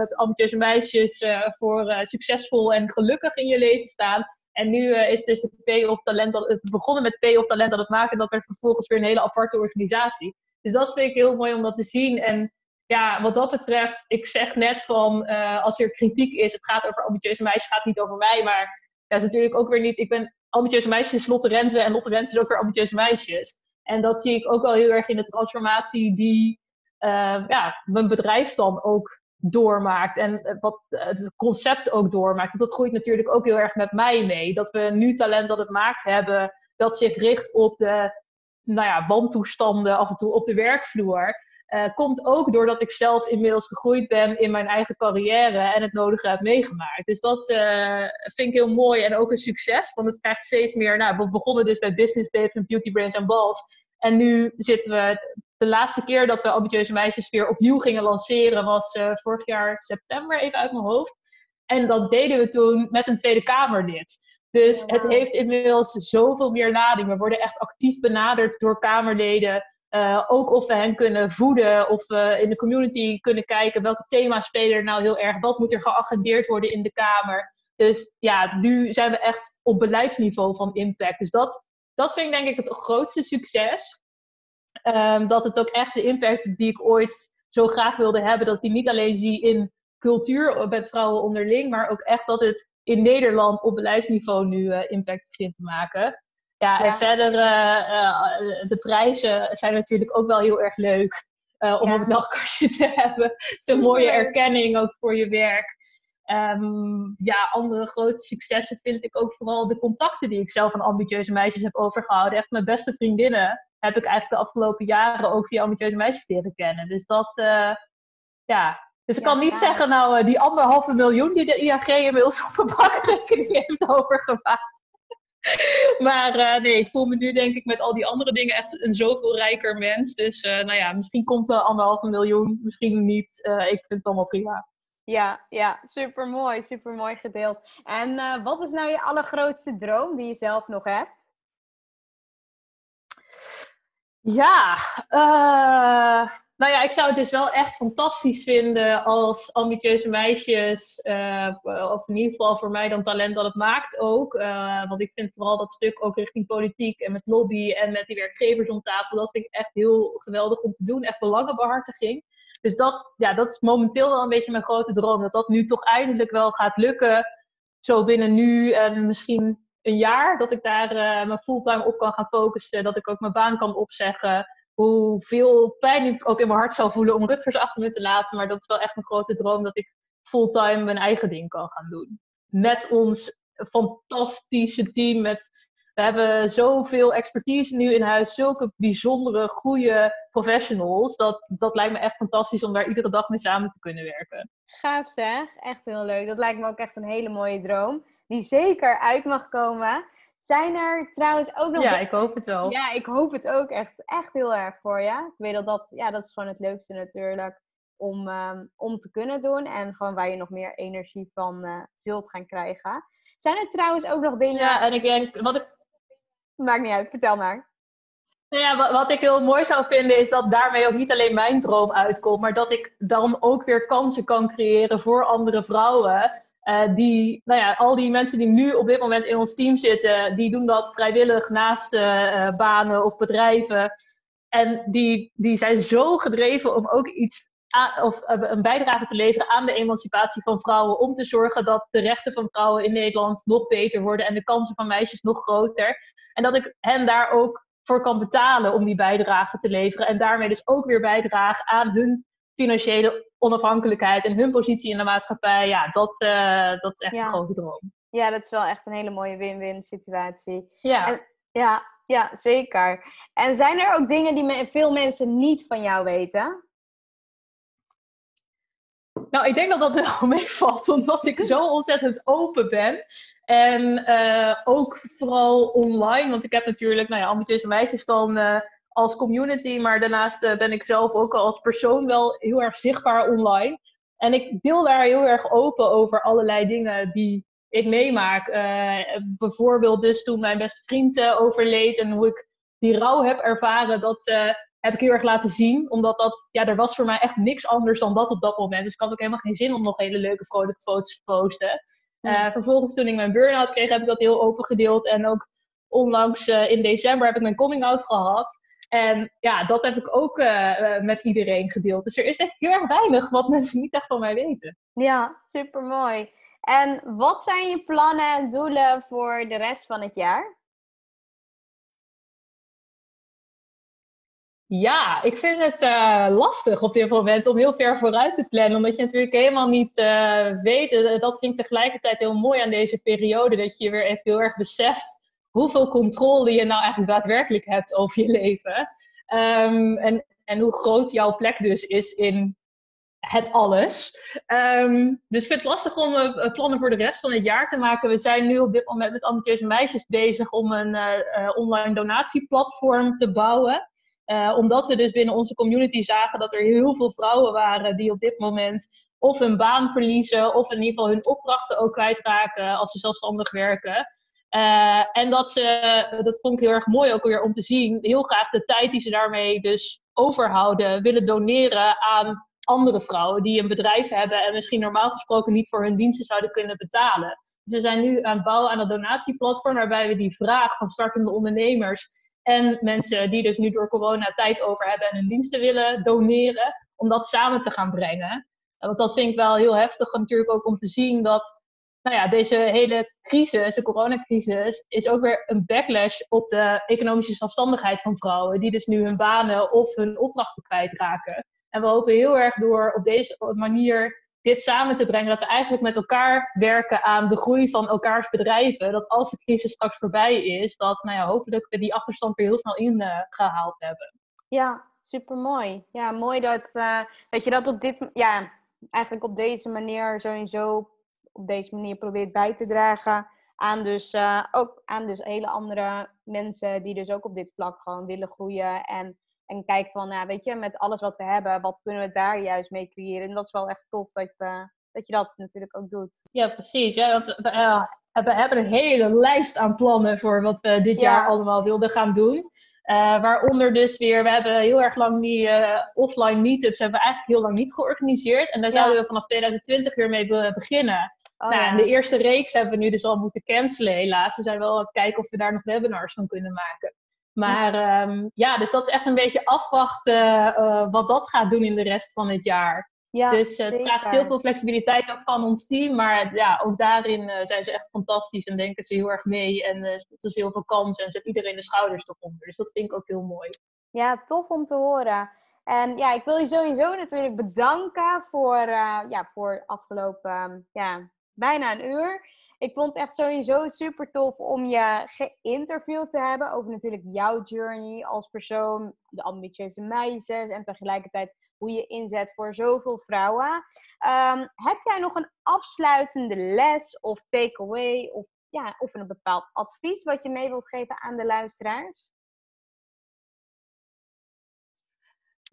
uh, ambitieuze meisjes uh, voor succesvol en gelukkig in je leven staan. En nu uh, is dus de of talent, dat, het begonnen met P of talent dat het maakt. En dat werd vervolgens weer een hele aparte organisatie. Dus dat vind ik heel mooi om dat te zien. En ja, wat dat betreft, ik zeg net van uh, als er kritiek is, het gaat over ambitieuze meisjes, het gaat niet over mij. Maar ja, is natuurlijk ook weer niet. Ik ben ambitieuze meisjes, Lotte Renze. En Lotte Renze is ook weer ambitieuze meisjes. En dat zie ik ook wel heel erg in de transformatie die uh, ja, mijn bedrijf dan ook doormaakt en eh, wat eh, het concept ook doormaakt. Dat groeit natuurlijk ook heel erg met mij mee. Dat we nu talent dat het maakt hebben, dat zich richt op de nou ja, wantoestanden af en toe op de werkvloer. Uh, komt ook doordat ik zelf inmiddels gegroeid ben in mijn eigen carrière en het nodige heb meegemaakt. Dus dat vind ik heel mooi en ook een succes, want het krijgt steeds meer. Nou, we begonnen dus bij Business Babes en Beauty Brands en Balls. En nu zitten we de laatste keer dat we ambitieuze meisjes weer opnieuw gingen lanceren was uh, vorig jaar september, even uit mijn hoofd. En dat deden we toen met een Tweede Kamerlid. Dus het heeft inmiddels zoveel meer lading. We worden echt actief benaderd door Kamerleden. Uh, ook of we hen kunnen voeden, of we in de community kunnen kijken welke thema's spelen er nou heel erg. Wat moet er geagendeerd worden in de Kamer? Dus ja, nu zijn we echt op beleidsniveau van impact. Dus dat, dat vind ik denk ik het grootste succes. Um, dat het ook echt de impact die ik ooit zo graag wilde hebben, dat die niet alleen zie in cultuur met vrouwen onderling, maar ook echt dat het in Nederland op beleidsniveau nu uh, impact begint te maken. Ja, en verder, uh, uh, de prijzen zijn natuurlijk ook wel heel erg leuk om ja. op het nachtkastje te hebben. Een mooie erkenning ook voor je werk. Um, ja, andere grote successen vind ik ook vooral de contacten die ik zelf van ambitieuze meisjes heb overgehouden. Echt mijn beste vriendinnen heb ik eigenlijk de afgelopen jaren ook via ambitieuze meisjes leren kennen. Dus dat, uh, ja. Dus ik kan niet zeggen, nou, uh, die anderhalve miljoen die de IAG inmiddels op een bankrekening heeft overgemaakt. maar uh, nee, ik voel me nu denk ik met al die andere dingen echt een zoveel rijker mens. Dus nou ja, misschien komt er anderhalve miljoen, misschien niet. Ik vind het allemaal prima. Ja, ja, super mooi, super mooi gedeeld. En wat is nou je allergrootste droom die je zelf nog hebt? Ja, uh, nou ja, ik zou het dus wel echt fantastisch vinden als ambitieuze meisjes, uh, of in ieder geval voor mij dan talent dat het maakt ook. Want ik vind vooral dat stuk ook richting politiek en met lobby en met die werkgevers om tafel, dat vind ik echt heel geweldig om te doen. Echt belangenbehartiging. Dus dat, ja, dat is momenteel wel een beetje mijn grote droom. Dat dat nu toch eindelijk wel gaat lukken. Zo binnen nu en misschien een jaar. Dat ik daar uh, mijn fulltime op kan gaan focussen. Dat ik ook mijn baan kan opzeggen hoeveel pijn ik ook in mijn hart zou voelen om Rutgers achter me te laten. Maar dat is wel echt een grote droom dat ik fulltime mijn eigen ding kan gaan doen. Met ons fantastische team. Met, we hebben zoveel expertise nu in huis. Zulke bijzondere, goede professionals. Dat, dat lijkt me echt fantastisch om daar iedere dag mee samen te kunnen werken. Gaaf zeg. Echt heel leuk. Dat lijkt me ook echt een hele mooie droom. Die zeker uit mag komen. Zijn er trouwens ook nog... Ja, ik hoop het wel. Ja, ik hoop het ook echt, echt heel erg voor je. Ik weet dat dat, ja, dat is gewoon het leukste natuurlijk om, um, om te kunnen doen. En gewoon waar je nog meer energie van uh, zult gaan krijgen. Zijn er trouwens ook nog dingen... Ja, en ik denk, wat ik... Maakt niet uit, vertel maar. Nou ja, wat, ik heel mooi zou vinden is dat daarmee ook niet alleen mijn droom uitkomt, maar dat ik dan ook weer kansen kan creëren voor andere vrouwen. Uh, die, nou ja, al die mensen die nu op dit moment in ons team zitten, die doen dat vrijwillig naast uh, banen of bedrijven. En die, die zijn zo gedreven om ook iets aan, of uh, een bijdrage te leveren aan de emancipatie van vrouwen. Om te zorgen dat de rechten van vrouwen in Nederland nog beter worden en de kansen van meisjes nog groter. En dat ik hen daar ook voor kan betalen om die bijdrage te leveren. En daarmee dus ook weer bijdragen aan hun financiële onafhankelijkheid en hun positie in de maatschappij, ja, dat, uh, dat is echt een grote droom. Ja, dat is wel echt een hele mooie win-win situatie. Ja. En, ja, ja, zeker. En zijn er ook dingen die veel mensen niet van jou weten? Nou, ik denk dat dat wel meevalt, omdat ik zo ontzettend open ben. En uh, ook vooral online, want ik heb natuurlijk, nou ja, ambitieuze meisjes dan uh, als community, maar daarnaast uh, ben ik zelf ook als persoon wel heel erg zichtbaar online. En ik deel daar heel erg open over allerlei dingen die ik meemaak. Bijvoorbeeld dus toen mijn beste vriend overleed en hoe ik die rouw heb ervaren, dat heb ik heel erg laten zien. Omdat dat, ja, er was voor mij echt niks anders dan dat op dat moment. Dus ik had ook helemaal geen zin om nog hele leuke, vrolijke foto's te posten. vervolgens toen ik mijn burn-out kreeg, heb ik dat heel open gedeeld. En ook onlangs in december heb ik mijn coming-out gehad. En ja, dat heb ik ook uh, met iedereen gedeeld. Dus er is echt heel erg weinig wat mensen niet echt van mij weten. Ja, super mooi. En wat zijn je plannen en doelen voor de rest van het jaar? Ja, ik vind het uh, lastig op dit moment om heel ver vooruit te plannen. Omdat je natuurlijk helemaal niet uh, weet. Dat vind ik tegelijkertijd heel mooi aan deze periode. Dat je weer even heel erg beseft hoeveel controle je nou eigenlijk daadwerkelijk hebt over je leven. Um, en, en hoe groot jouw plek dus is in het alles. Um, dus ik vind het lastig om plannen voor de rest van het jaar te maken. We zijn nu op dit moment met ambitieuze meisjes bezig om een online donatieplatform te bouwen. Omdat we dus binnen onze community zagen dat er heel veel vrouwen waren die op dit moment of hun baan verliezen of in ieder geval hun opdrachten ook kwijtraken als ze zelfstandig werken. Uh, en dat ze, dat vond ik heel erg mooi ook weer om te zien, heel graag de tijd die ze daarmee dus overhouden, willen doneren aan andere vrouwen die een bedrijf hebben en misschien normaal gesproken niet voor hun diensten zouden kunnen betalen. Dus we zijn nu aan het bouwen aan een donatieplatform waarbij we die vraag van startende ondernemers en mensen die dus nu door corona tijd over hebben en hun diensten willen doneren, om dat samen te gaan brengen. Want dat vind ik wel heel heftig natuurlijk ook om te zien dat nou ja, deze hele crisis, de coronacrisis, is ook weer een backlash op de economische zelfstandigheid van vrouwen, die dus nu hun banen of hun opdrachten kwijtraken. En we hopen heel erg door op deze manier dit samen te brengen, dat we eigenlijk met elkaar werken aan de groei van elkaars bedrijven. Dat als de crisis straks voorbij is, dat nou ja, hopelijk we die achterstand weer heel snel ingehaald uh, hebben. Ja, super mooi. Ja, mooi dat, uh, dat je dat op dit, ja, eigenlijk op deze manier sowieso op deze manier probeert bij te dragen aan dus uh, ook aan dus hele andere mensen die dus ook op dit vlak gewoon willen groeien. En, en kijken van, nou, weet je, met alles wat we hebben, wat kunnen we daar juist mee creëren? En dat is wel echt tof dat, uh, dat je dat natuurlijk ook doet. Ja, precies. Ja, want, uh, we hebben een hele lijst aan plannen voor wat we dit jaar allemaal wilden gaan doen. Uh, waaronder dus weer, we hebben heel erg lang die uh, offline meetups hebben we eigenlijk heel lang niet georganiseerd. En daar zouden we vanaf 2020 weer mee beginnen. Oh, nou, en de eerste reeks hebben we nu dus al moeten cancelen helaas. We zijn wel aan het kijken of we daar nog webinars van kunnen maken. Maar ja, um, ja dus dat is echt een beetje afwachten uh, wat dat gaat doen in de rest van het jaar. Ja, dus uh, het vraagt heel veel flexibiliteit ook van ons team. Maar ja, ook daarin uh, zijn ze echt fantastisch en denken ze heel erg mee. En uh, spotten ze heel veel kansen en zet iedereen de schouders eronder. Dus dat vind ik ook heel mooi. Ja, tof om te horen. En ja, ik wil je sowieso natuurlijk bedanken voor, ja, voor afgelopen ja, bijna een uur. Ik vond het echt sowieso super tof om je geïnterviewd te hebben over natuurlijk jouw journey als persoon, de ambitieuze meisjes en tegelijkertijd hoe je inzet voor zoveel vrouwen. Um, heb jij nog een afsluitende les of takeaway of, ja, of een bepaald advies wat je mee wilt geven aan de luisteraars?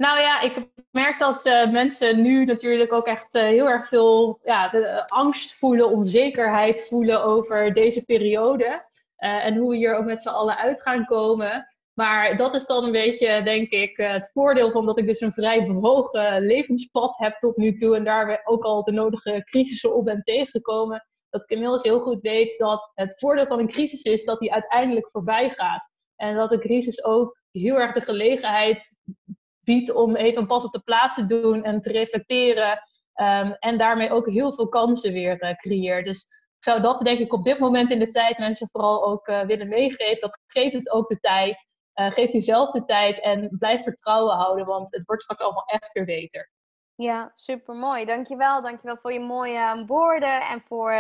Nou ja, ik merk dat uh, mensen nu natuurlijk ook echt uh, heel erg veel ja, de, angst voelen, onzekerheid voelen over deze periode. Uh, en hoe we hier ook met z'n allen uit gaan komen. Maar dat is dan een beetje, denk ik, het voordeel van dat ik dus een vrij bewogen levenspad heb tot nu toe. En daar ook al de nodige crisissen op ben tegengekomen. Dat ik inmiddels heel goed weet dat het voordeel van een crisis is dat die uiteindelijk voorbij gaat. En dat een crisis ook heel erg de gelegenheid om even een pas op de plaats te doen en te reflecteren. Um, en daarmee ook heel veel kansen weer uh, creëert. Dus ik zou dat denk ik op dit moment in de tijd mensen vooral ook uh, willen meegeven. Dat geeft het ook de tijd. Uh, geef jezelf de tijd en blijf vertrouwen houden, want het wordt straks allemaal echt weer beter. Ja, super mooi. Dankjewel. Dankjewel voor je mooie woorden en voor,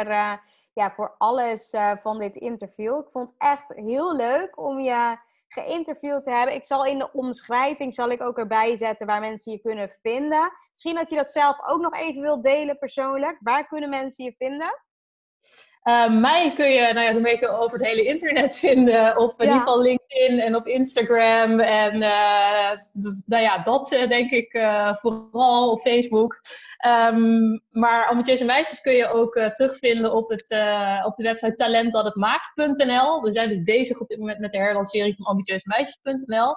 ja, voor alles van dit interview. Ik vond het echt heel leuk om je geïnterviewd te hebben. Ik zal in de omschrijving zal ik ook erbij zetten waar mensen je kunnen vinden. Misschien dat je dat zelf ook nog even wilt delen persoonlijk. Waar kunnen mensen je vinden? Uh, mij kun je nou ja, een beetje over het hele internet vinden. Op in ieder geval LinkedIn en op Instagram. En uh, nou ja, dat uh, denk ik vooral op Facebook. Um, maar ambitieuze meisjes kun je ook terugvinden op, het, op de website talentdathetmaakt.nl. We zijn dus bezig op dit moment met de herlancering van ambiteuzemeisjes.nl.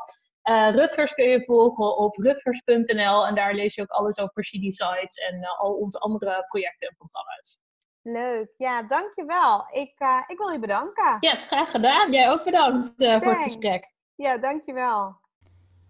Rutgers kun je volgen op rutgers.nl. En daar lees je ook alles over CD Sites en al onze andere projecten en programma's. Leuk. Ja, dankjewel. Ik, uh, ik wil je bedanken. Yes, graag gedaan. Jij ook bedankt uh, voor het gesprek. Ja, dankjewel.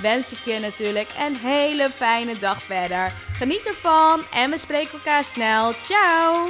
wens ik je natuurlijk een hele fijne dag verder. Geniet ervan en we spreken elkaar snel. Ciao!